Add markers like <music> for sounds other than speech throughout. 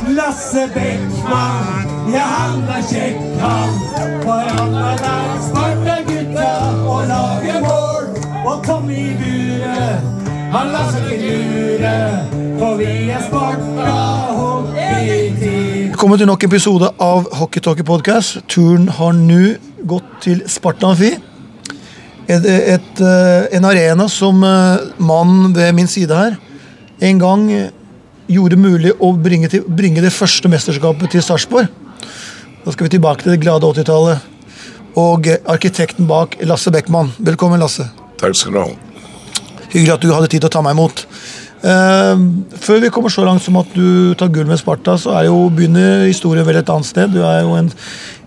Lasse Beckmann. ja han er kjekk han. For han er der Sparta-gutta og lager mål. Og Tommy Bure, han lar seg ikke lure. For vi er Sparta hockeyteam. Velkommen til nok episode av Hockey Talkie Podcast. Turen har nå gått til Sparta Amfi. Et, et, eh, en arena som eh, mannen ved min side her en gang gjorde mulig å bringe, til, bringe det første mesterskapet til Sarpsborg. Da skal vi tilbake til det glade 80-tallet. Og eh, arkitekten bak, Lasse Beckmann. Velkommen, Lasse. Takk skal du ha. Hyggelig at du hadde tid til å ta meg imot. Uh, før vi kommer så langt som at du tar gull med Sparta, så er jo, begynner historien vel et annet sted. Du er jo en,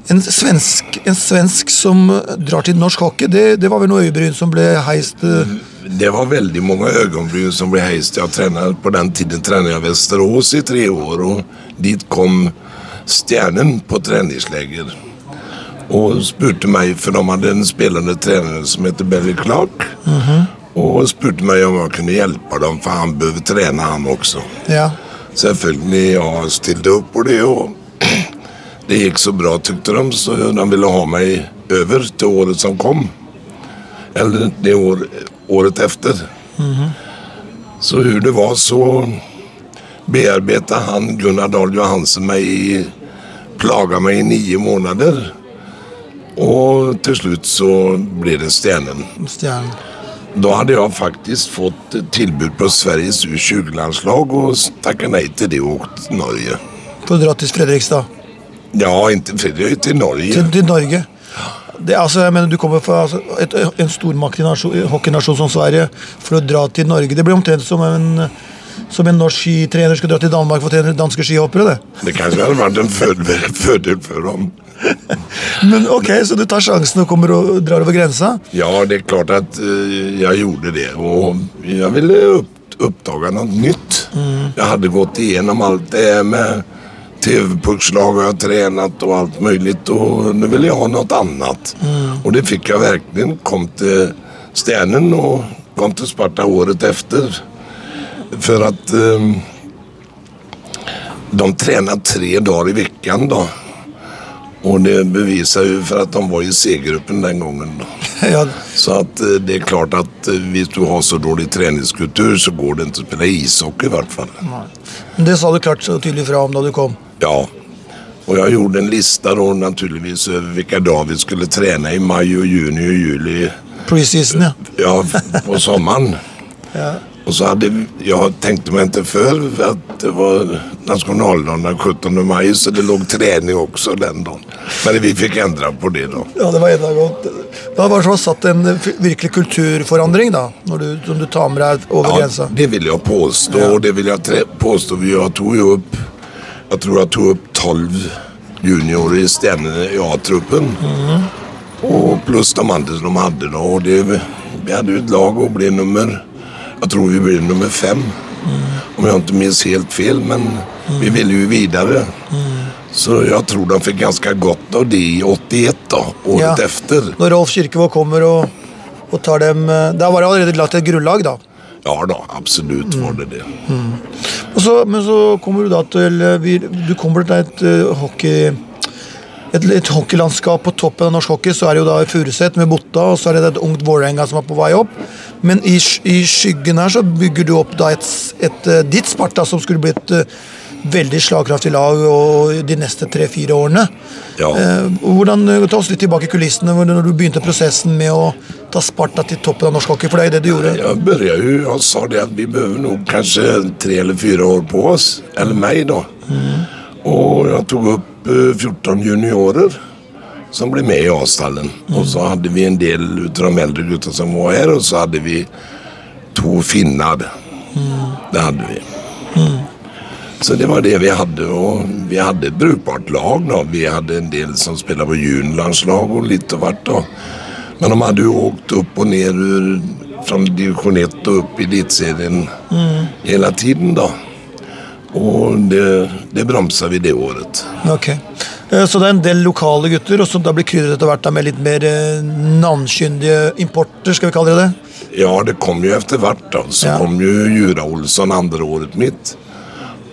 en, svensk, en svensk som drar til norsk hockey. Det, det var vel noe øyebryn som ble heist eh, Det var veldig mange ögonbryn som ble heist. Jeg tränade, på den tiden tränade jag Västerås i tre år og dit kom Stjernen på treningsläger. Og spurte meg, for de hadde en spelende trener som heter Barry Clark. Og spurte meg om jeg kunne hjelpe dem, for han behøver trene han også. Ja. Selvfølgelig, jeg stilte opp på det, og <clears throat> det gikk så bra, tykte de, så de ville ha meg over til året som kom. Eller det år, året efter. Så hur det var så bearbetade han, Gunnar Dahl Johansen, mig i, plaga meg i nio måneder. Og til slutt så ble det Stjernen. Stjernen. Da hadde jeg faktisk fått tilbud på Sveriges U20-landslag og takket nei til det og Norge. For å dra til Fredrikstad. Ja, ikke Fredrikstad, til Norge. Til, til Norge. Det, altså, jeg mener, du kommer fra altså, et, en stormakt nasjon- hockeynasjon som Sverige for å dra til Norge. Det blir omtrent som en, som en norsk skitrener skulle dra til Danmark for å trene danske skihoppere. det. Det kanskje hadde vært en fødel for dem. <laughs> Men ok, Så du tar sjansen og kommer og drar over grensa? Ja, det er klart at eh, jeg gjorde det. Og jeg ville opp, oppdage noe nytt. Jeg hadde gått igjennom alt det med TV-puckslag och jeg har tränat og alt mulig. Og nå ville jeg ha noe annet. Og det fikk jeg virkelig. Kom til Stjärnen og kom til Sparta året efter. For at eh, de tränade tre dagar i veckan då. Och det bevisar ju för att de var i C-gruppen den gången. <laughs> Ja, Så att eh, det är klart att eh, hvis du har så dårlig träningskultur så går det inte att spela ishockey i hvert fall. Det sa du klart så tydelig fra om da du kom. Ja. Og jeg gjorde en lista da, naturligvis over hvilke dager vi skulle trene i mai, og juni og juli. Preseason, ja. Ja, på sommeren. ja. Och så hade jeg jag tänkte mig inte för för att det var nationaldagen den 17 maj så det låg träning också den dagen. Men vi fikk ändra på det da. Ja, det var enda godt. Da var det så satt en eh, virkelig kulturforandring, da, du, som du tar med deg over Ja, grensa. det vil jeg påstå. og det vil jeg påstå. Jeg tog jo opp, jeg tror jeg tog opp 12 juniorer i stjernene i A-truppen. Og pluss de andre som de hadde da. Og det, vi hadde jo et lag og ble nummer, jag tror vi blev nummer fem. Om jag inte minns helt fel, men vi ville ju vidare. Så jeg tror de fikk ganske godt av det i 81 da, året Ja. efter. Når Rolf Kirkevåg kommer og, og tar dem eh, Da var det allerede lagt et grunnlag, da. Ja da, absolutt var det det. Og så, men så kommer du da til eh, Du kommer til et uh, hockey et, et hockeylandskap på toppen av norsk hockey, så er det jo da Furuset med Botta, og så er det et ungt Vålerenga som er på vei opp. Men i, i skyggen her så bygger du opp da et, et, eh, ditt Sparta, som skulle blitt eh, veldig slagkraftig lag de neste tre-fire årene. Ja. Eh, hvordan, Ta oss litt tilbake i kulissene når du begynte prosessen med å ta Sparta til toppen av norsk hockey, for det er det du gjorde. Jeg började jo, Han sa det at vi behøver nok kanskje tre eller fire år på oss. Eller meg, da. Och jag tog tok opp 14 juniorer som ble med i A-stallen. Og så hadde vi en del utav de eldre gutta som var her, og så hadde vi to finner. Det hadde vi. Så det var det vi hadde. Og vi hadde et brukbart lag Da. Vi hadde en del som spilte på juniorlandslag litt lite vart Da. Men de hadde jo åkt opp og ned fra divisjon division 1 og opp i Eliteserien mm. hele tiden då. Och det, det bremsa vi det året. Ok. Eh, Så det er en del lokale gutter, og som da blir krydret etter hvert med litt mer eh, navnkyndige importer, skal vi kalle det det? Ja, det kom jo etter hvert. da. Så Ja. kom jo Jura Olsson andre året mitt.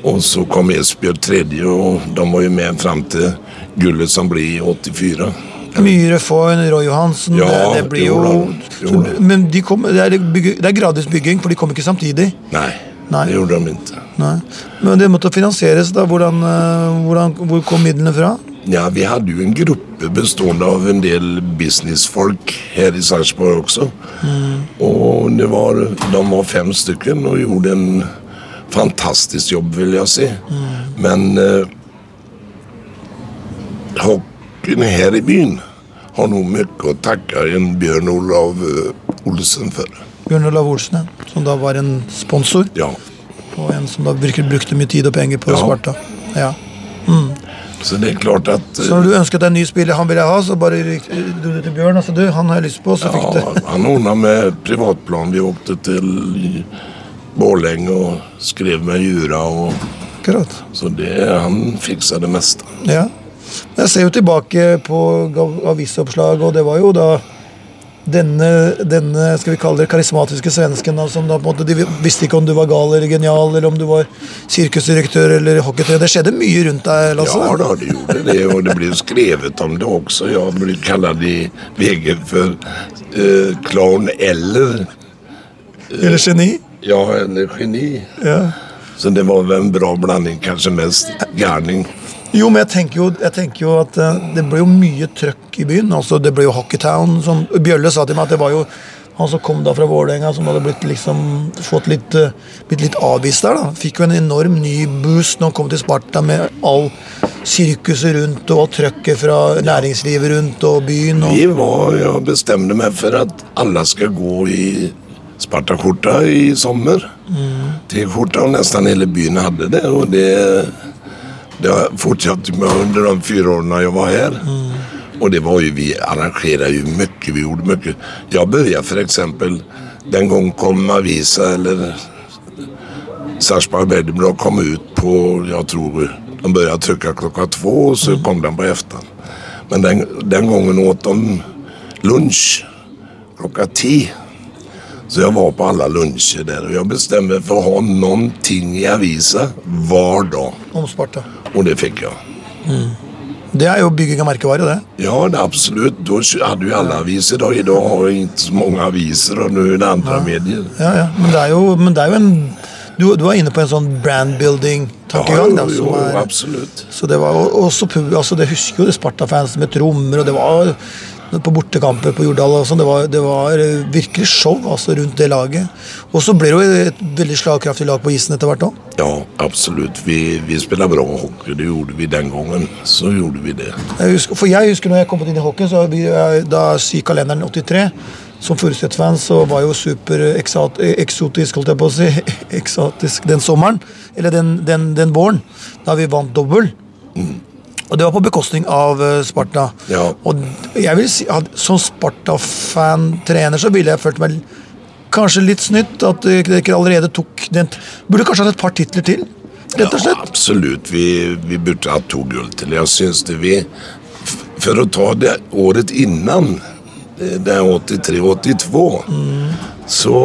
Og så kom Esbjørn tredje og de var jo med fram til gullet som blir i 84. Myhre Foyn, Roy Johansen Ja, det, det blir jo, jo han. Men de kom, det, er bygge, det er gradvis bygging, for de kom ikke samtidig. Nej, Nej. det gjorde de ikke. Nei. Men det måtte finansieres, da. Hvordan, eh, hvordan, hvor kom midlene fra? Ja, vi hadde jo en gruppe bestående av en del businessfolk her i Sarpsborg også. Og det var, de var fem stykker og gjorde en fantastisk jobb vil jeg si. Mm. Men eh, hockeyen her i byen har noe mye å takke en Bjørn Olav Olsen Olsen för. Bjørn Olav Olsen, som da var en sponsor, Ja, og en som da virkelig brukte mye tid og penger på Ja. Sparta. Ja. så det er klart at uh, Så når du ønsket deg en ny spiller han ville ha, så bare du til Bjørn altså du, han har jeg lyst på, så fikk Ja, du han ordna med privatplan. Vi åkte til Borlänge og skrev med jura og Akkurat. så det, han fiksa det meste. Ja. Jeg ser jo tilbake på avisoppslag, og det var jo da denne, denne skal vi kalle det karismatiske svensken da, som da på en måte, De visste ikke om du var gal eller genial, eller om du var sirkusdirektør eller hockeytrener. Det skjedde mye rundt deg, Lasse. Ja, da, det gjorde det Og det ble skrevet om det også. Jeg ble kalt i VG for uh, klovn eller, Eller geni. ja, eller geni. Ja. Så det var vel en bra blanding, kanskje mest gärning. Jo, men jeg tenker jo, jeg tenker jo at uh, det ble jo mye trøkk i byen. altså Det ble jo Hockeytown. som Bjølle sa til meg at det var jo han som kom da fra Vålerenga, som hadde blitt liksom fått litt, uh, blitt litt avvist der. da Fikk jo en enorm ny boost når han kom til Sparta med all sirkuset rundt og all trøkket fra næringslivet rundt og byen. Og, Vi var, jo bestemte meg for at alle skal gå i Sparta-skjorta i sommar. T-skjorta og nesten hele byen hadde det. og det, det fortsatte med under de fyra åren jag var här. Och det var ju, vi arrangerade ju mycket, vi gjorde mycket. Jag började för exempel, den gang kom Avisa eller Sarpsborg Bedblad kom ut på, jag tror, de började trycka klockan två och så kom den på eftermiddagen. Men den, den gången åt de lunch klockan tio. Så jag var på alla luncher där och jag bestämde mig för att ha någonting i Avisa hver dag. om Sparta. Og det fikk jeg. Mm. Det er jo bygging av merkevare, det. Ja, det absolutt. Da hadde jo alle aviser. Da. I dag har vi ikke så mange aviser og nå er det andra medier. Ja, ja. Men det er jo, men det er jo en du, du er inne på en sånn brandbuilding-tankegang. da, jo, jo, absolutt. Så det var og- også, altså det husker jo de Sparta-fans med trommer, og det var på bortekamper på Jordal og sånn. Det, var- det var eh, virkelig show altså, rundt det laget. Og så ble det jo et veldig slagkraftig lag på isen etter hvert òg. Ja, absolutt. Vi, vi spiller bra hockey. Det gjorde vi den gangen. Så gjorde vi det. Jeg husker, for jeg husker når jeg kom inn i hockey, så vi, da syk kalenderen 83 som Furuset-fan så var jo super eksotisk, holdt jeg på å si, <laughs> eksotisk den sommeren. Eller den, den, den våren, da vi vant dobbel. Og det var på bekostning av eh, Sparta. Ja. Og jeg vil si at som Sparta-fan-trener så ville jeg følt meg kanskje litt snytt at dere ikke allerede tok den Burde kanskje hatt et par titler til, rett og Ja, absolutt. Vi, vi burde ha to gull til. Jeg syns det vi... For å ta det året innan, det er 83-82, så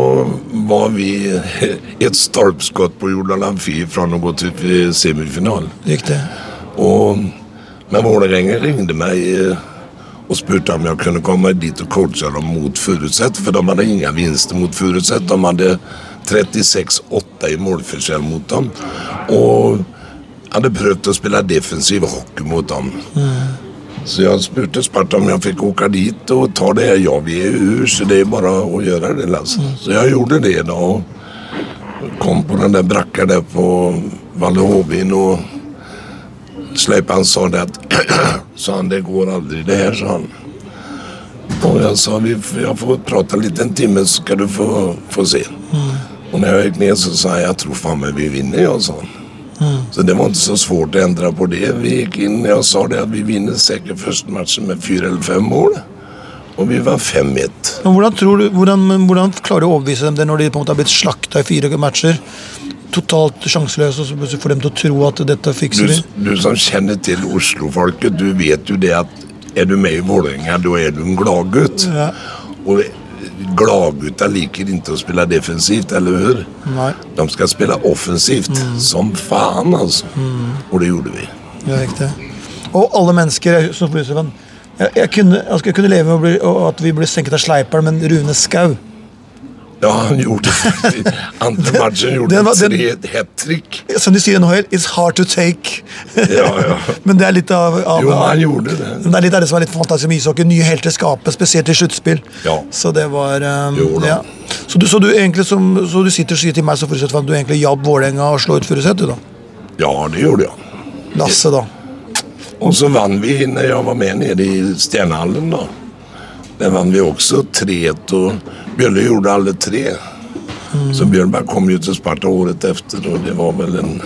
var vi <laughs> et stolpskudd på Jordan Amfi fra å gå semifinalen. Gikk Riktig. Och, men Vålerenga ringde meg og och spurte om jeg kunne komme dit og coache dem mot Furuset. for de hadde ingen vinster mot Furuset. De hadde 36-8 i målforskjell mot dem. Og hadde prøvd å spille defensiv hockey mot dem. Så jeg spurte Sparta om jeg fikk åke dit og ta det här. Ja, vi i ur så det er bare å gjøre det Altså. Så jeg gjorde det da. Og Kom på den der brakka der på Valle Hovin. och Släpan sa det att <clears throat> han, det går aldrig det här, sa han. Och jag sa, vi, jag får prata lite en timme så ska du få, få se. Och när jag gick ner så sa jag, jag tror fan men vi vinner jag, sa han. Så det var inte så svårt att ändra på det. Vi gick in och jag sa det att vi vinner säkert första matchen med fyra eller fem mål. Och vi var 5-1. Men hvordan, hvordan klarer du å overbevise dem det når de på en måte har blitt slakta i fire matcher? Totalt sjanseløse, og så får dem til å tro at dette fikser Du, de? du som kjenner til Oslo-folket, du vet jo det at er du med i Vålerenga da er du en glad gutt. Ja. Og Gladgutta liker ikke å spille defensivt, eller hør? Nei, De skal spille offensivt som faen, altså. Mm. Og det gjorde vi. er riktig. Og alle mennesker som fotballfan jeg, jeg, kunne, jeg kunne leve med å bli, at vi ble senket av Sleiperen, men Rune Skau Ja, han gjorde det. Andra matchen gjorde et var- den- tre hattrick. Som de sier i NHL, it's hard to take. Ja, ja. <laughs> men det er litt av, av Jo, han gjorde det. Men det er litt av det som er litt fantastisk med ishockey. Nye helter skapes, spesielt i sluttspill. Ja. Så det var um, Jo da. ja. så, du, så, du egentlig som, så du sitter og sier til meg som Furuset at du egentlig hjalp Vålerenga å slå ut Furuset, du da? Ja, det gjorde jeg. Lasse, da. Og så vann vi når jeg var med nede i Stjärnhallen då. Där vann vi också 3-1 och gjorde alla tre. Så Björnberg kom ju till Sparta året efter och det var väl en,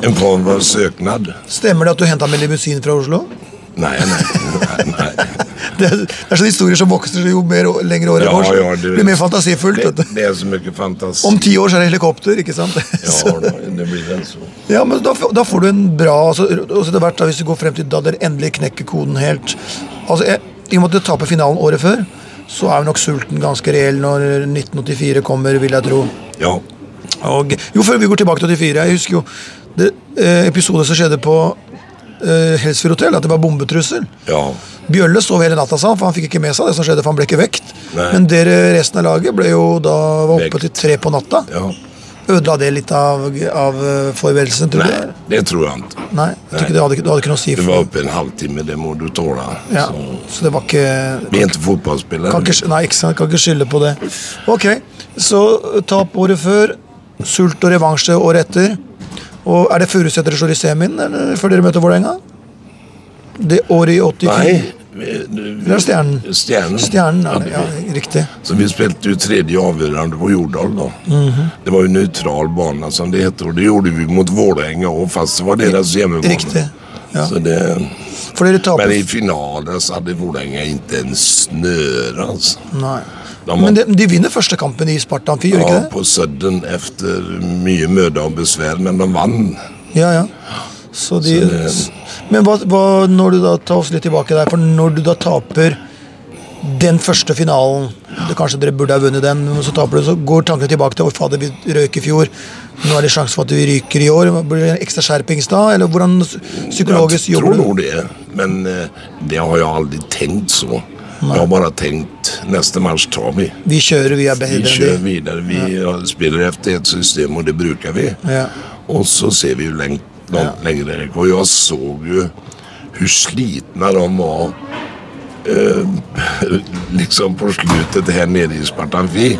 en form av söknad. Stemmer det at du henta med limousin fra Oslo? Nej, nej, nej, nej. <laughs> Det er, det er sånne historier som vokser jo mer lengre året Ja, går. ja, det- blir mer fantasifullt. Det, det er så mye fantasi. Om ti år så er det helikopter, ikke sant? <laughs> Ja, det blir vel så. Ja, men da, da får du en bra altså, og etter Hvis du går frem til da dere endelig knekker koden helt altså, jeg, I og med at du taper finalen året før, så er nok sulten ganske reell når 1984 kommer, vil jeg tro. Ja, Og, jo, før vi går tilbake til 84 Jeg husker jo det, eh, episode som skjedde på eh, Helsfyr hotell, at det var bombetrussel. ja. Bjølle sov hele natta, sa han, for han fikk ikke med seg det som skjedde, for han ble ikke vekt. Nei. Men dere resten av laget ble jo da var oppe Vekt. til tre på natta. ja. Ødela det litt av, av eh, forberedelsen, tror du? Nei, det tror jeg ikke. Nei, jeg tror ikke det hadde, det hadde ikke noe å si. Det For, var oppe en halvtime, det må du tåla. ja, Så, så det var ikke vi er ikke fotballspillere. kan ikke, Nei, ikke sant, kan ikke skylde på det. Ok, så tap året før, sult og revansje året etter. Og Er det Furuset dere slår i semien eller før dere møter Vålerenga? Det året i 84? Nej. Eller er Stjernen? Stjernen. Stjernen er det, Ja, riktig. Så vi spilte jo tredje avgjørende på Jordal da. Mhm. Det var jo nøytral bane som det heter, og det gjorde vi mot Vålerenga òg, fast det var deres hjemmebane. Riktig. Ja. Så det, men i finalen så hadde Vålerenga ikke en snøre, altså. Nei. De har- Men de, de vinner første kampen i Spartan Fyr, gjør Ja, ikke det? Ja, på Sudden efter mye møde og besvær, men de vant. Ja, ja. Så de, Så det- men hva, hva, når du da tar oss litt tilbake der, for når du da taper den første finalen det, Kanskje dere burde ha vunnet den, men så taper du, så går tankene tilbake til «Å, fader, vi røyk i fjor. Nå er det sjanse for at vi ryker i år. Blir det en ekstra skjerpings da? Eller hvordan psykologisk Jeg jobber tror nå det, men eh, det har jeg aldri tenkt så. Jeg har bare tenkt neste match tar vi. Vi kjører, vi er Vi bedre kör enn de. vidare. Vi spiller efter et system og det bruker vi. Ja. Og så ser vi hur långt, långt längre det. Och jag såg ju hur slitna de var eh, <laughs> liksom på slutet här nere i Spartanfi.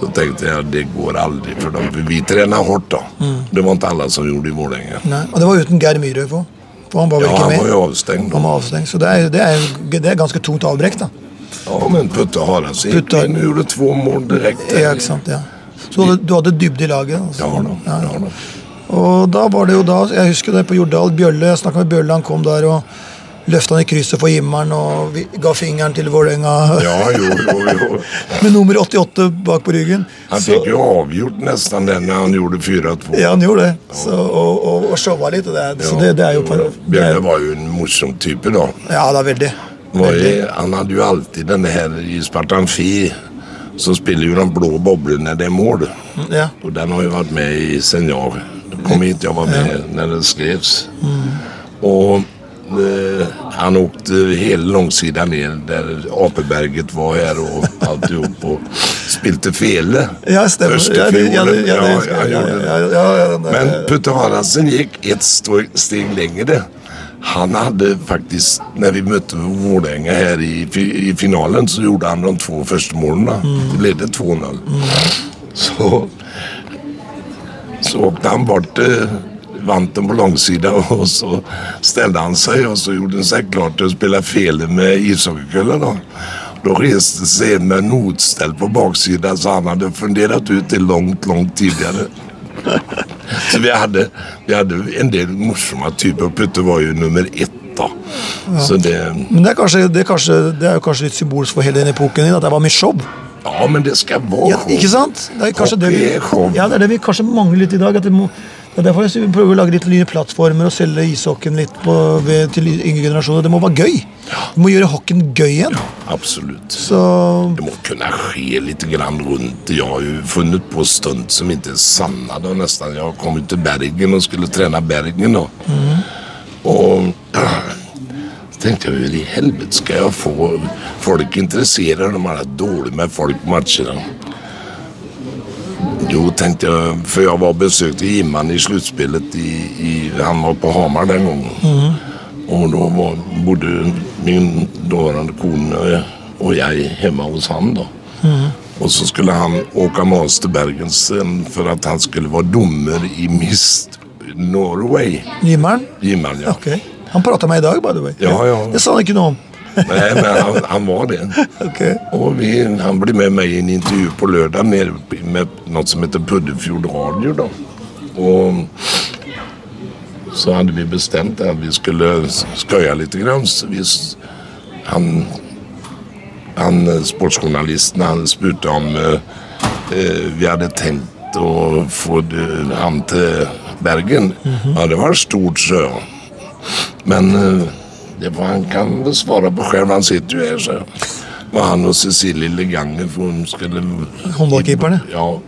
Så tänkte jag det går aldrig för dem. För vi tränar hårt då. Det var inte alla som gjorde i Vålerenga. Nei, og det var uten Geir Myhrøy på. For han var vel Ja, ikke han var jo avstängd Han var avstengt. Så det er, det er, det er ganske tungt avbrekk, da. Ja, men Putte Haras gikk Putte- in och gjorde to mål direkte. Ja, ikke sant, ja. Så du hadde, dybde i laget? Altså. Ja da, Ja, då. Og da var det jo da, jeg husker det på Jordal, Bjølle, jeg snakket med Bjølle, han kom der og løftet han i krysset for himmelen og vi, ga fingeren til Vålerenga Ja, jo, jo, jo. <laughs> med nummer 88 bak på ryggen. Han Så- jo avgjort nesten den när han gjorde 4-2. Ja, han gjorde det. Så, og, og, og showa litt. Det, er- så det, det er jo det Bjølle er, var jo en morsom type da. Ja, det veldig. Var veldig. ju, han hadde jo alltid den her i Spartan Fi så spiller jo den blå boblen når det er mål. Ja. Og den har jo vært med i sen jag kom hit. Jag var med när den skrevs. Och eh, han åkte hela långsidan ner där Apeberget var här och alltihop och spilte fele. Ja, stämmer. Första Ja, det, ja, det, ja, fiolen. det, Ja, ja, ja, gjorde det. ja, ja, ja, Men Putte Haraldsen gick ett steg, längre. Han hade faktiskt, när vi mötte Vålerenga här i, i finalen så gjorde han de två första målen. Det ledde 2-0. Så, så åkte han bort eh, vanten på langsida, <laughs> og så ställde han seg, og så gjorde han seg klart til å spille fele med ishockeykølla. Da. Da reste scenen en med notstell på baksida så han hadde fundert ut det langt, langt tidligere. <laughs> Så vi hadde, vi hadde en del morsomme typer. Putte var jo nummer ett da. Så det, Men det er, kanskje, det, er kanskje, det er kanskje litt symbolsk for hele den epoken din, at det var mye show. Ja, men det skal være Ja, ikke sant? Det er kanskje det vi, er ja, det er det vi kanskje mangler litt i dag. Det, må, Og Derfor jeg vi prøver å lage litt nye plattformer og selge ishockeyen litt på, ved, til yngre generasjoner. Det må være gøy. Vi må gjøre hockeyen gøy igjen. Absolut. Så Det må kunne ske litt grann rundt. Jeg har jo funnet på stunt som ikke er sanne. då Nesten. Jeg kom ut til Bergen og skulle trene Bergen Og... Mm. så tänkte jeg hur i helvete skal jeg få folk intresserade de er dåligt med folk på matcherna? Jo, tenkte jeg, for jeg var och besökte Jimman i sluttspillet. I, i, han var på Hamar den gangen. Mm. Og da var, bodde min dåvarande kone og jeg hjemme hos han da. Mm. Og så skulle han åke med oss til Bergensen for at han skulle være dommer i Mist Norway. Jimman? Jimman, ja. Ok. Han prata med i dag, by the way. Ja, ja. Det sa han ikke noe om. Nei, men han, han var det. <laughs> Ok. Og vi, han ble med meg i en intervju på lørdag nere med noe som heter Puddefjord Radio da. Og så hadde vi bestemt at vi skulle skøye litt. grann. Vi, han, han, sportsjournalisten han spurte om eh, eh, vi hadde tenkt å få han til Bergen. Ja, det var stort, så. Men eh, det var, han kan väl svara på själv, han sitter ju här så. var han och Cecilie Leganger för hon skulle... Håndballkeeperne. Ja.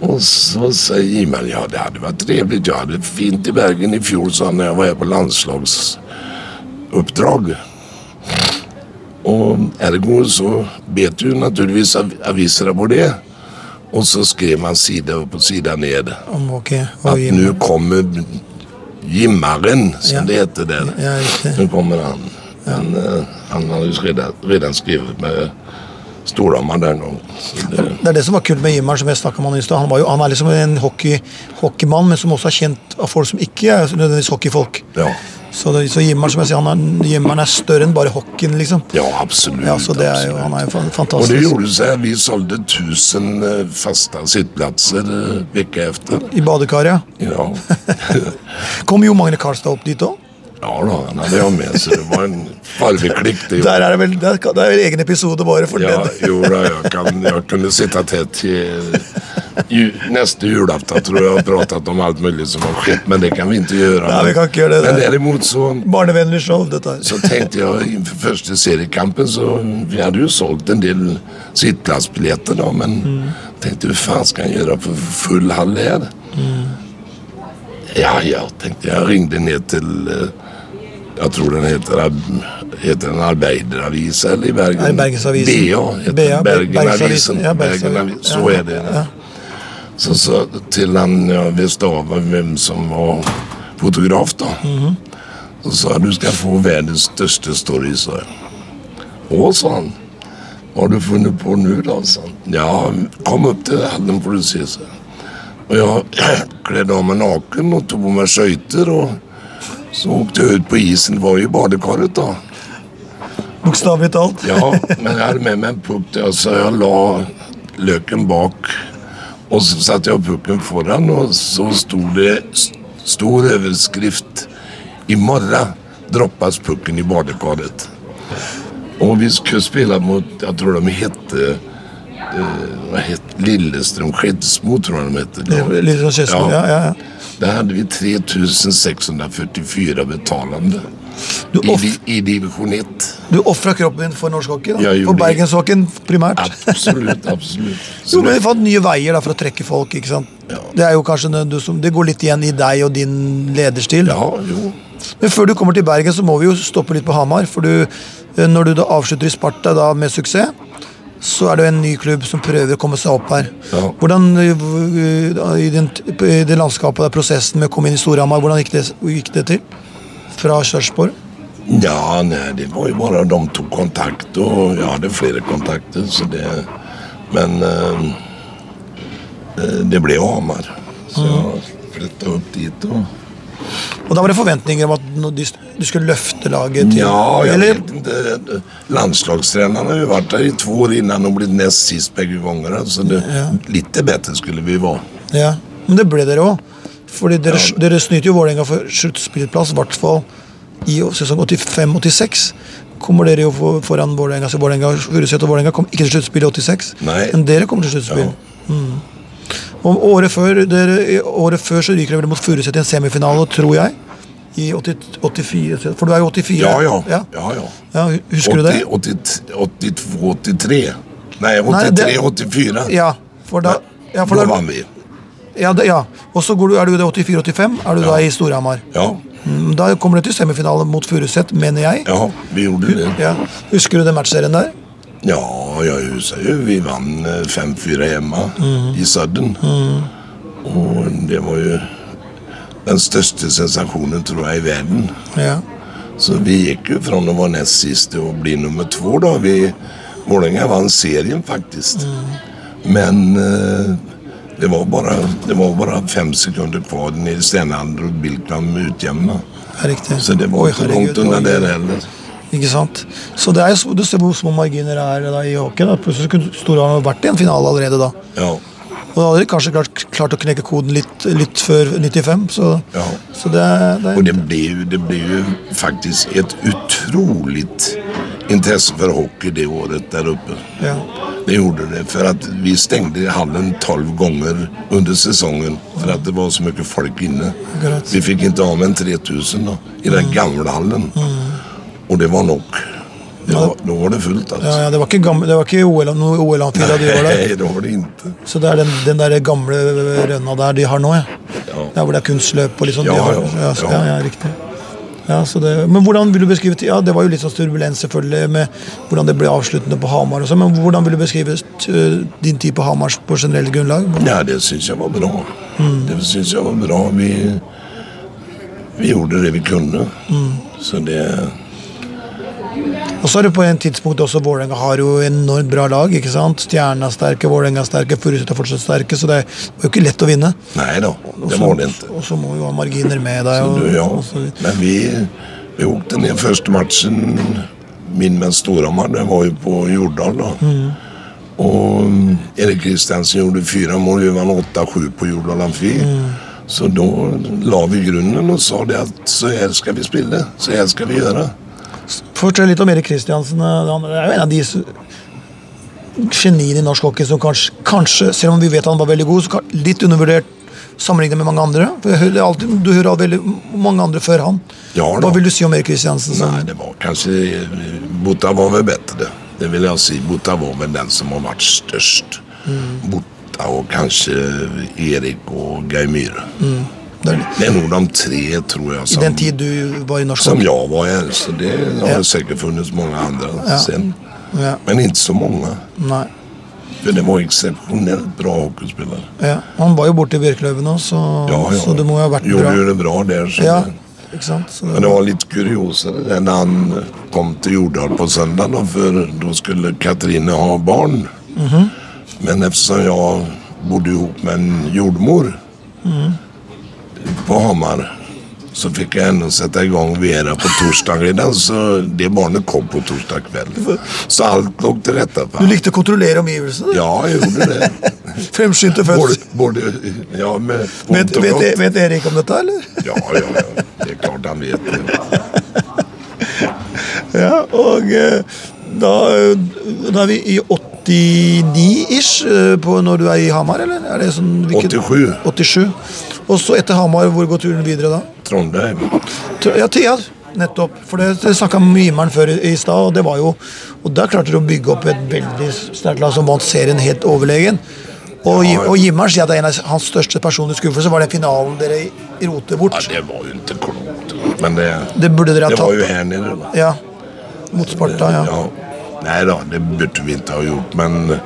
Och så säger Iman, ja det hade varit trevligt. Jag hade fint i Bergen i fjol sa han när jag var här på landslagsuppdrag. Och ergo så bet ju naturligtvis av- aviserna på det. Och så skrev man sida upp och sida ned Om, ok. att Og Jim- nu kommer Jimmaren, som Ja. det heter der. Ja, riktig. Kommer han. Men eh, han hadde jo allerede skrevet med Storhammar den nå. Det, Det er det som var kult med Jimmeren, som jeg snakket om han i stad. Han, han er liksom en hockey, hockeymann, men som også er kjent av folk som ikke er nødvendigvis hockeyfolk. ja. Så, det, så Jimmeren, som jeg sier, han er, Jimmeren er større enn bare hockeyen, liksom. ja, absolutt. Ja, så det er jo, han er jo fantastisk. Og det gjorde seg. vi solgte tusen faste fasta sittplatser etter. efter. I badekaret, ja. <laughs> Kom Jo Magne Karlstad opp dit òg? ja da, han hadde jo med så det var en farveklikk. Det Der er det vel det er, det er vel egen episode bare for Ja, den. jo da, jeg, kan, jeg kunne sitte tett till ju, julaften tror jeg har pratet om alt mulig som har skjedd, men det kan vi ikke gjøre. Nei, vi kan ikke gjøre det Men derimot så, Barnevennlig show, dette her. så tenkte jeg inför første seriekampen så, vi hadde jo solgt en del sittplassbilletter, da, men mm. tenkte hva faen skal jeg gjøre på full hall Mm. Ja, ja, tenkte jeg. ringde ned til Jeg tror den heter, heter den Arbeideravisa eller i Bergen? Bergensavisen. BA heter BA. Bergenavisen. Ja. Bergenavisen. Så er det. ja. Så, så till han jag visste av hvem som var fotograf da. Mm -hmm. Så sa jeg du skal få verdens største story, sa jeg. Å, sa han. Hva har du funnet på nå, da? sa han. Ja, kom opp til hallen får du se, så. Og jeg <clears throat> kledde av meg naken og tog på meg skøyter Og så åkte jeg ut på isen. Det var jo i badekaret da. Bokstavelig talt. Ja, men jeg hade med meg en puck Altså, så jag la løken bak och så satte jeg pucken foran og så stod det stor stor I morgen droppas pucken i badekaret. Og vi skulle spela mot, Jeg tror de hette, eh, vad hette Skedsmo tror jeg de hette. Lillestrøm Skedsmo. Ja, ja, ja. Der hadde vi 3644 betalende Du, I, I division 1. du ofra kroppen din for norsk hockey? da? For bergenshockeyen primært? Absolutt. <laughs> absolutt. Jo, men vi fant nye veier da for å trekke folk. ikke sant? Ja. Det er jo kanskje du som, det går litt igjen i deg og din lederstil. Ja, jo. Men før du kommer til Bergen, så må vi jo stoppe litt på Hamar. For du, eh, når du da avslutter i Sparta da med suksess, så er det jo en ny klubb som prøver å komme seg opp her. Ja. Hvordan eh, i, den, i det landskapet, der, prosessen med å komme inn i Storhamar, hvordan gikk det, gikk det til? Fra Sarpsborg? Ja, nej, det var ju bara de tog kontakt och jag hade flera kontakter. Så det, men eh, eh, det blev Hamar. Så jeg flytta opp dit. og Og da var det forventninger om at du skulle løfte laget til ja, jag Eller vet inte. Landslagstränaren har jo vært der i to år innan og blitt nest sist begge ganger. Så det, ja. litt bedre skulle vi være. Ja, men det ble dere òg. Fordi dere, Ja. dere snyter jo Vålerenga for sluttspillplass, i hvert fall i sesong 85-86. Kommer dere jo foran Vålerenga, så Vålerenga, Furuset og Vålerenga kom ikke til sluttspill i 86. Nei. Men dere kommer til sluttspill. Ja. Og året før, dere, året før så ryker dere mot Furuset i en semifinale, tror jeg. I 80, 84, for du er jo 84. Ja, ja. ja. ja, ja. Ja, husker du det? 82, 83. Nei, Nei, 83, det- 84. Ja, for da, ja, for da da vi. ja, det, ja. Og så går du, er du i 84-85, er du da i Storhamar. Ja, Mm, Da kommer det til semifinale mot Furuset, mener jeg. ja, vi gjorde det. Ja. Husker du den matchserien der? Ja, jeg husker jo vi vant eh, 5-4 hjemme i Sudden. Og det var jo den største sensasjonen, tror jeg, i verden. Ja. Så vi gikk jo fra å være nest siste å bli nummer to. da. Vi, Vålerenga vant serien, faktisk. Men eh, det var bare, det var bara fem sekunder kvar nede i Stenalder og Bilkvam utjevna. Riktig. Så det var Oi, ikke langt unna der heller. Ikke sant? Så det er, jo- du ser hvor små marginer det er da, i hockey. Da. Plutselig kunne Storhamar vært i en finale allerede da. Ja. Og da hadde de kanskje klart, klart å knekke koden litt, litt før 95. Så, Ja. så det, er- Og det ble, jo, det ble jo faktisk et utrolig interesse for hockey det året der oppe. ja. Det gjorde det, for at vi stengte hallen tolv ganger under säsongen for at det var så mye folk inne. Vi fikk ikke av med en 3000 da, i den gamle hallen. Og det var nok. Det var, da var det fullt. Altså. ja, det var ikke, gamle, det var ikke OL, noe OL-amfi da du var der. Nei, <laughs> det var det ikke. Så det er den, den der gamle rønna der de har nå, ja. Ja. Der hvor det er kunstløp og litt sånn. Ja, ja, ja. ja, ja, riktig. Ja, så det, men hvordan vil du beskrive Ja, Det var jo litt sånn turbulens selvfølgelig med hvordan det ble avsluttende på Hamar. og så, Men hvordan vil du beskrive eh, din tid på Hamar på generelt grunnlag? Ja, det syns jeg var bra. Det syns jeg var bra. Vi, vi gjorde det vi kunne. Så det Og så er det på en tidspunkt også Vålerenga har jo enormt bra lag. ikke sant? Stjernen er sterke, Vålerenga er sterke, Furuset er fortsatt sterke. Så det var jo ikke lett å vinne. Nei da, det var det ikke. Og så må jo ha marginer med deg. Og, du, ja. og så. Men vi, vi åkte ned første matchen min med Storhamar. Det var jo på Jordal. da. Og mm, Erik Kristiansen gjorde fyra mål. Vi vant 8-7 på Jordal Amfi. Så da la vi grunnen og sa det at så her skal vi spille. Så her skal vi gjøre. Fortell litt om Erik Kristiansen. Han er jo en av de geniene i norsk hockey som kanskje, kanskje, selv om vi vet han var veldig god, så litt undervurdert sammenlignet med mange andre. For hører, er alltid, du hører veldig mange andre før han. Ja. Hva vil du si om Erik Kristiansen? som- Nei, det var kanskje Botta var vel bedre. Det vil jeg si. Botta var vel den som har vært størst. Botta og kanskje Erik og Geir Myhre. Er, Det er noen de tre, tror jeg, I den tid du var i norsk som jeg var her. Så det har Ja. sikkert funnes mange andre ja. sen. Ja, Men ikke så mange. nei. For det var eksepsjonelt bra hockeyspillere Ja. Han var jo borte i Bjørkløven òg, så, Ja, ja. så det må jo ha vært Gjorde bra. Gjorde det bra der. Så Ja, ikke sant? Så men det var litt kuriosere när han kom til Jordal på søndag, for da skulle Katrine ha barn. Mhm. Men eftersom jeg bodde ihop med en jordmor Mhm. På Hamar så fikk jeg ennå sette i gang Vera på torsdag. Så det barnet kom på torsdag kveld. Så alt låg til rette Du likte å kontrollere omgivelsene? Ja, jeg gjorde det. <laughs> Fremskyndte fødsel. både, ja, med Vet, vet, vet Erik om dette, eller? Ja, ja, ja. Det er klart han vet det. <laughs> Ja, og eh, da, eh, da er vi i 89-ish eh, når du er i Hamar, eller? Er det sånn, hvilket- 87. 87. Og så etter Hamar, hvor går turen videre da? Trondheim. Ja, Tia, nettopp. For det, snakka med Gimmer'n før i, stad, og det var jo Og der klarte de å bygge opp et veldig sterkt lag som vant serien helt overlegen. Og, Ja. og Gimmer'n sier at en av hans største personlige skuffelser var den finalen dere roter bort. Ja, det var jo ikke klokt. Men det, Det burde dere ha tatt. det var jo her nede, da. Ja. Mot Sparta, ja. Ja. Nei da, det burde vi ikke ha gjort. Men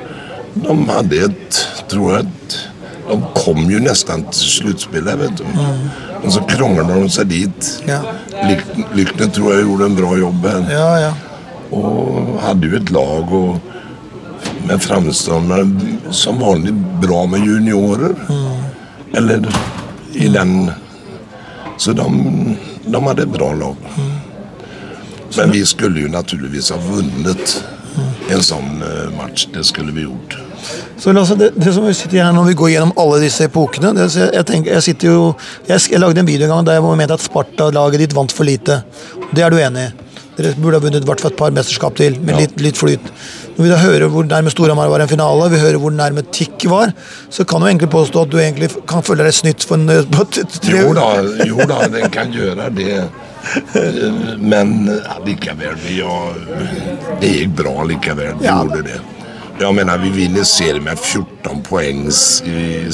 de hadde et, tror jeg, ett, de kom jo nesten til sluttspillet, Vet du. men så krånglade de seg dit. Ja. Lyk- tror jeg gjorde en bra jobb Ja, ja. Og hadde jo et lag og med framstående som vanlig bra med juniorer. Eller i den... Så de, de hadde et bra lag. Men vi skulle jo naturligvis ha vunnet en sån eh, match. Det skulle vi gjort. Så Lasse, det, det som vi sitter her når vi går gjennom alle disse epokene det, jeg, jeg, tenker, jeg, sitter jo, jeg, jeg lagde en video en gang der jeg mente at Sparta-laget ditt vant for lite. Det er du enig i? Dere burde ha vunnet hvert fall et par mesterskap til, med litt, litt flyt. Når vi da hører hvor nærme Storhamar var en finale, vi hører hvor nærme Tikk var, så kan du egentlig påstå at du egentlig kan føle deg snytt for en eh, Jo da, jo da, den kan gjøre det. Eh, Men ja, likaväl, vi det gikk bra likevel. Vi Ja. gjorde det. Jag menar, vi vinner serien med 14 poeng i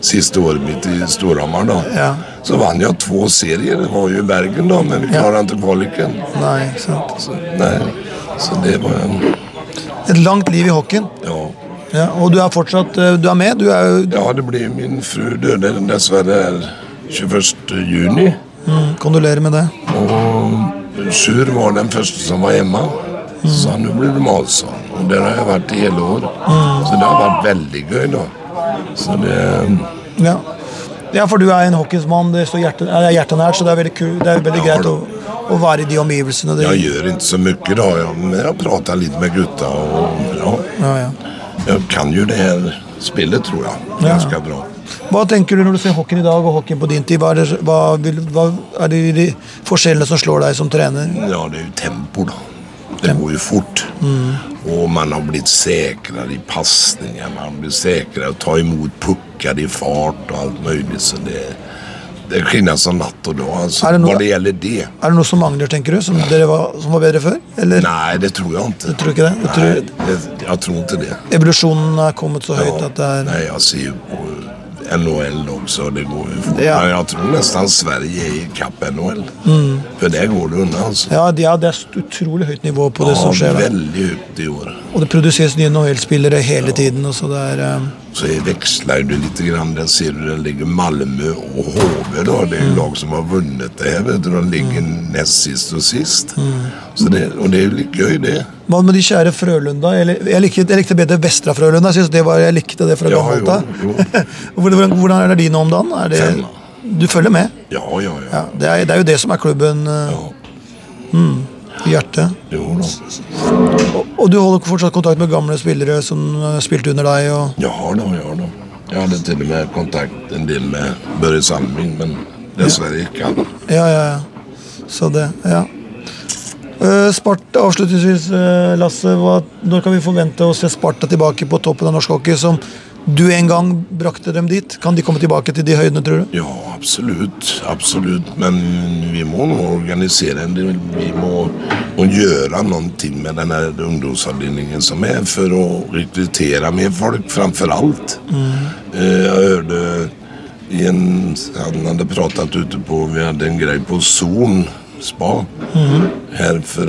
siste året mitt i Storhamar. da. Ja. Så vann jeg to serier. Det var jo i Bergen da, men vi Ja. ikke inte kvaliken. Nei, sant. Så, nei. så det var en... Et langt liv i hockeyen. Ja. Ja, og du er fortsatt eh, Du er med? Du er jo ja, det blir min fru døde dessverre här 21 juni. mm, Kondolerer med det. Og Sjur var den første som var hjemme. Så nå blir det Malsson. Og der har jeg vært i hele år. Så det har vært veldig gøy, da. Så det Ja. ja, for du er en hockeysmann. Det står hjerte, er hjertenært, så det er veldig, kul, det er veldig Ja, greit å, å være i de omgivelsene. Det, Jeg gjør ikke så mye, da. Men jeg prater litt med gutta. Og ja, ja, ja. jeg kan jo det her spillet, tror jeg. Ganske bra. Hva tenker du når du ser hockeyen i dag og hockeyen på din tid? Hva er, det, hva vil, hva er det, de forskjellene som slår deg som trener? Ja, det er jo tempo, da. Det går jo fort. Og man har blitt sikrere i pasninger. Man har blitt sikrere å ta imot pukker i fart og alt mulig. Så det, det er skillnad som natt og dag, altså, det noe- hva det gjelder det. Er det noe som mangler, tenker du, som, var, som var bedre før? Eller Nei, det tror jeg ikke. du tror ikke det? Du Nei, tror Jeg, jeg tror ikke det. evolusjonen er kommet så høyt Ja, at det er Nei, jeg ser jo på NHL også, det går jo fort. Ja. Jeg tror nesten Sverige er i kapp NHL. For der går det unna, altså. Ja, det er, det et utrolig høyt nivå på det Ja, som skjer Ja, veldig høyt i år. Og det produseres nye NHL-spillere hele tiden. Og så det er, eh, Så veksler du litt. Grann. Den ser du den ligger Malmö og HV. Da. Det er jo lag som har vunnet det her. Vet du. De ligger nest sist og sist. Så det, og det er jo litt gøy, det. Hva med de kjære Frølunda? Jeg, jeg, likte, jeg likte bedre Vestra Frølunda. Jeg, synes det var, jeg likte det fra Ja, jo, jo. <laughs> hvordan, hvordan er de nå om dagen? Er det, Femma. du følger med? Ja, ja, ja. Ja, det, er, det er jo det som er klubben Ja. ja. I hjertet. Jo da. Og, og du holder fortsatt kontakt med gamle spillere som eh, spilte under deg? Og, Ja da, ja da. Jeg hadde til og med kontakt en del med Børre Sandvin, men dessverre ikke han. ja, ja, ja. Så det, ja. Eh, Sparta, avslutningsvis, eh, Lasse. Hva, når kan vi forvente å se Sparta tilbake på toppen av norsk hockey, som du en gang brakte dem dit? Kan de komme tilbake til de høydene, tror du? Ja, absolutt. Absolutt. Men vi må organisere en del. Vi må, må gjøre noe med denne her ungdomsavdelingen som er, for å rekruttere mer folk, framfor alt. Mm. Jeg hørte i en Han hadde pratet ute på Vi hadde en greie på Son spa her for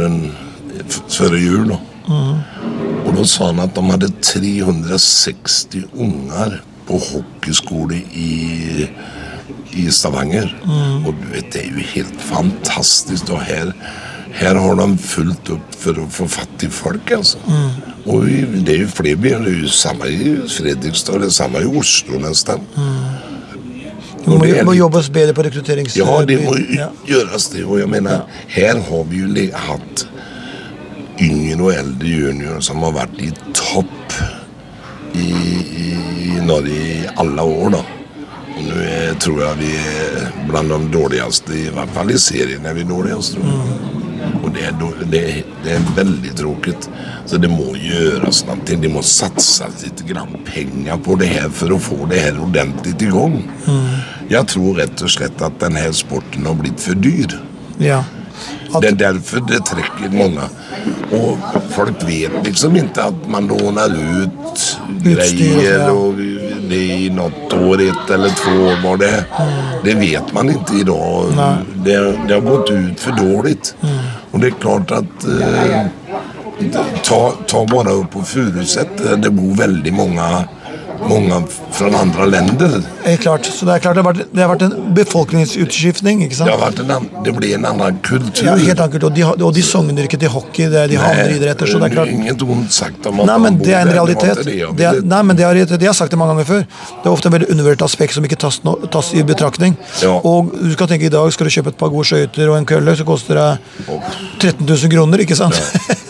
før jul. da. Da sa han at de hadde 360 unger på hockeyskole i, i Stavanger. Og du vet, det er jo helt fantastisk. Og her, her har de fulgt opp for å få fatt i folk, altså. Og vi, det er jo flere byer. Det er jo samme i Fredrikstad, det er samme i Oslo nesten. Må, Og er må litt- jobbes bedre på rekrutterings... Ja, det må Ja. gjøres det. Og jeg mener, her har vi jo hatt yngre og eldre juniorer som har vært i topp i, i, i Norge i alle år. da. Og nå tror jeg vi er blant de dårligste, i hvert fall i serien er vi dårligst. jeg. Og det er, det, det er veldig tråkigt. Så det må gjøres noe. De må satse litt grann penger på det her for å få det her ordentlig i gang. Jeg tror rett og slett at denne sporten har blitt for dyr. ja. Det er derfor det trekker mange. Og folk vet liksom ikke at man låner ut greier og det i något år, ett eller två år var det. Det vet man ikke i dag. Det, det har gått ut for dårlig. Og det er klart at eh, ta, ta bare opp på Furuset. Det bor veldig mange, mange fra andre länder. Helt klart. Så det er klart det har vært, det har vært en befolkningsutskiftning, ikke sant? Det, har vært en, det blir en annen kultur. Ja, helt enkelt. Og de, og de sogner ikke til hockey, det er de har andre idretter. Så det er klart Inget ondt sagt om at Nei, men det er en realitet. det Det er, nei, men det har, det har sagt det mange ganger før. Det er ofte en veldig undervurdert aspekt som ikke tas, no, tas i betraktning. Ja. Og du skal tenke i dag skal du kjøpe et par gode skøyter og en kølle, så koster det 13 000 kroner, ikke sant?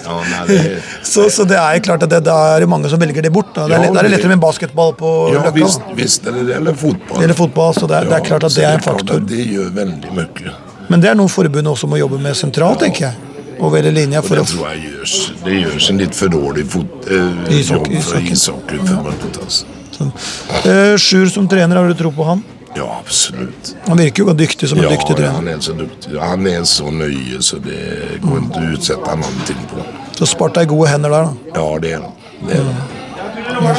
Ja, nei, det, <laughs> så, så det er klart at det, da er det mange som velger det bort. Da. Det er, Ja, det er det det- lettere med basketball på ja Løkka. visst, visst er det det. Eller fotball. Eller fotball, så det er, det er klart at det er en faktor. Det gjør veldig mye. Men det er noe forbundet også må jobbe med sentralt, tenker jeg. over hele linja. For det å, tror jeg gjøres. Det gjøres en litt for dårlig fot, eh, jobb för ishockey. ishockeyförbundet. Alltså. eh, Sjur som trener, har du tro på han? Ja, absolutt. Han virker jo dyktig som en Ja, dyktig trener. han er så dyktig. Han er så nøye, så det går ikke å utsette han noen ting på. Så Sparta i gode hender der, da. Ja, det er han. Det är han.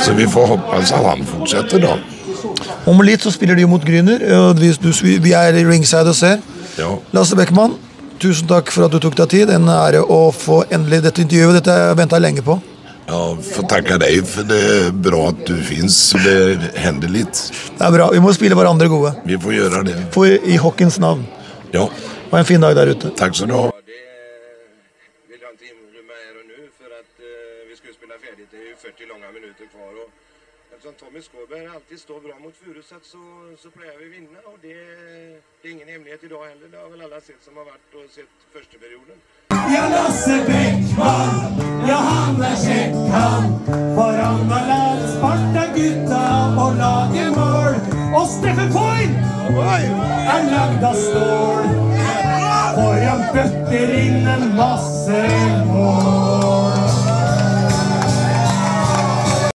Så vi får håpe at han fortsetter, da. Om litt så spiller de jo mot Gryner. Vi, vi er i ringside og ser. Ja, Lasse Beckmann, tusen takk for at du tok deg tid. En ære å få endelig dette intervjuet. Dette har jeg venta lenge på. Ja, får takke deg, for det er bra at du fins. det hender litt. Det er bra. Vi må spille hverandre gode. Vi får gjøre det. For i hockeyens navn. Ja, Ha en fin dag der ute. Takk skal du ha. Det vill jag inte inrymma här och nu för att eh, vi ska ju spela färdigt. Det är ju 40 långa minuter kvar. Och eftersom Tommy Skåberg alltid står bra mot Furuset så, så pleier vi å vinne. Og det, det er ingen i dag heller. Det har vel alle sett som har vært og sett første perioden. Ja, Lasse Bäckman, ja han er kjekk han. For han har lært Sparta-gutta å lage mål. Og Steffen Foyn er lagd av stål. For han bøtter inn en masse mål.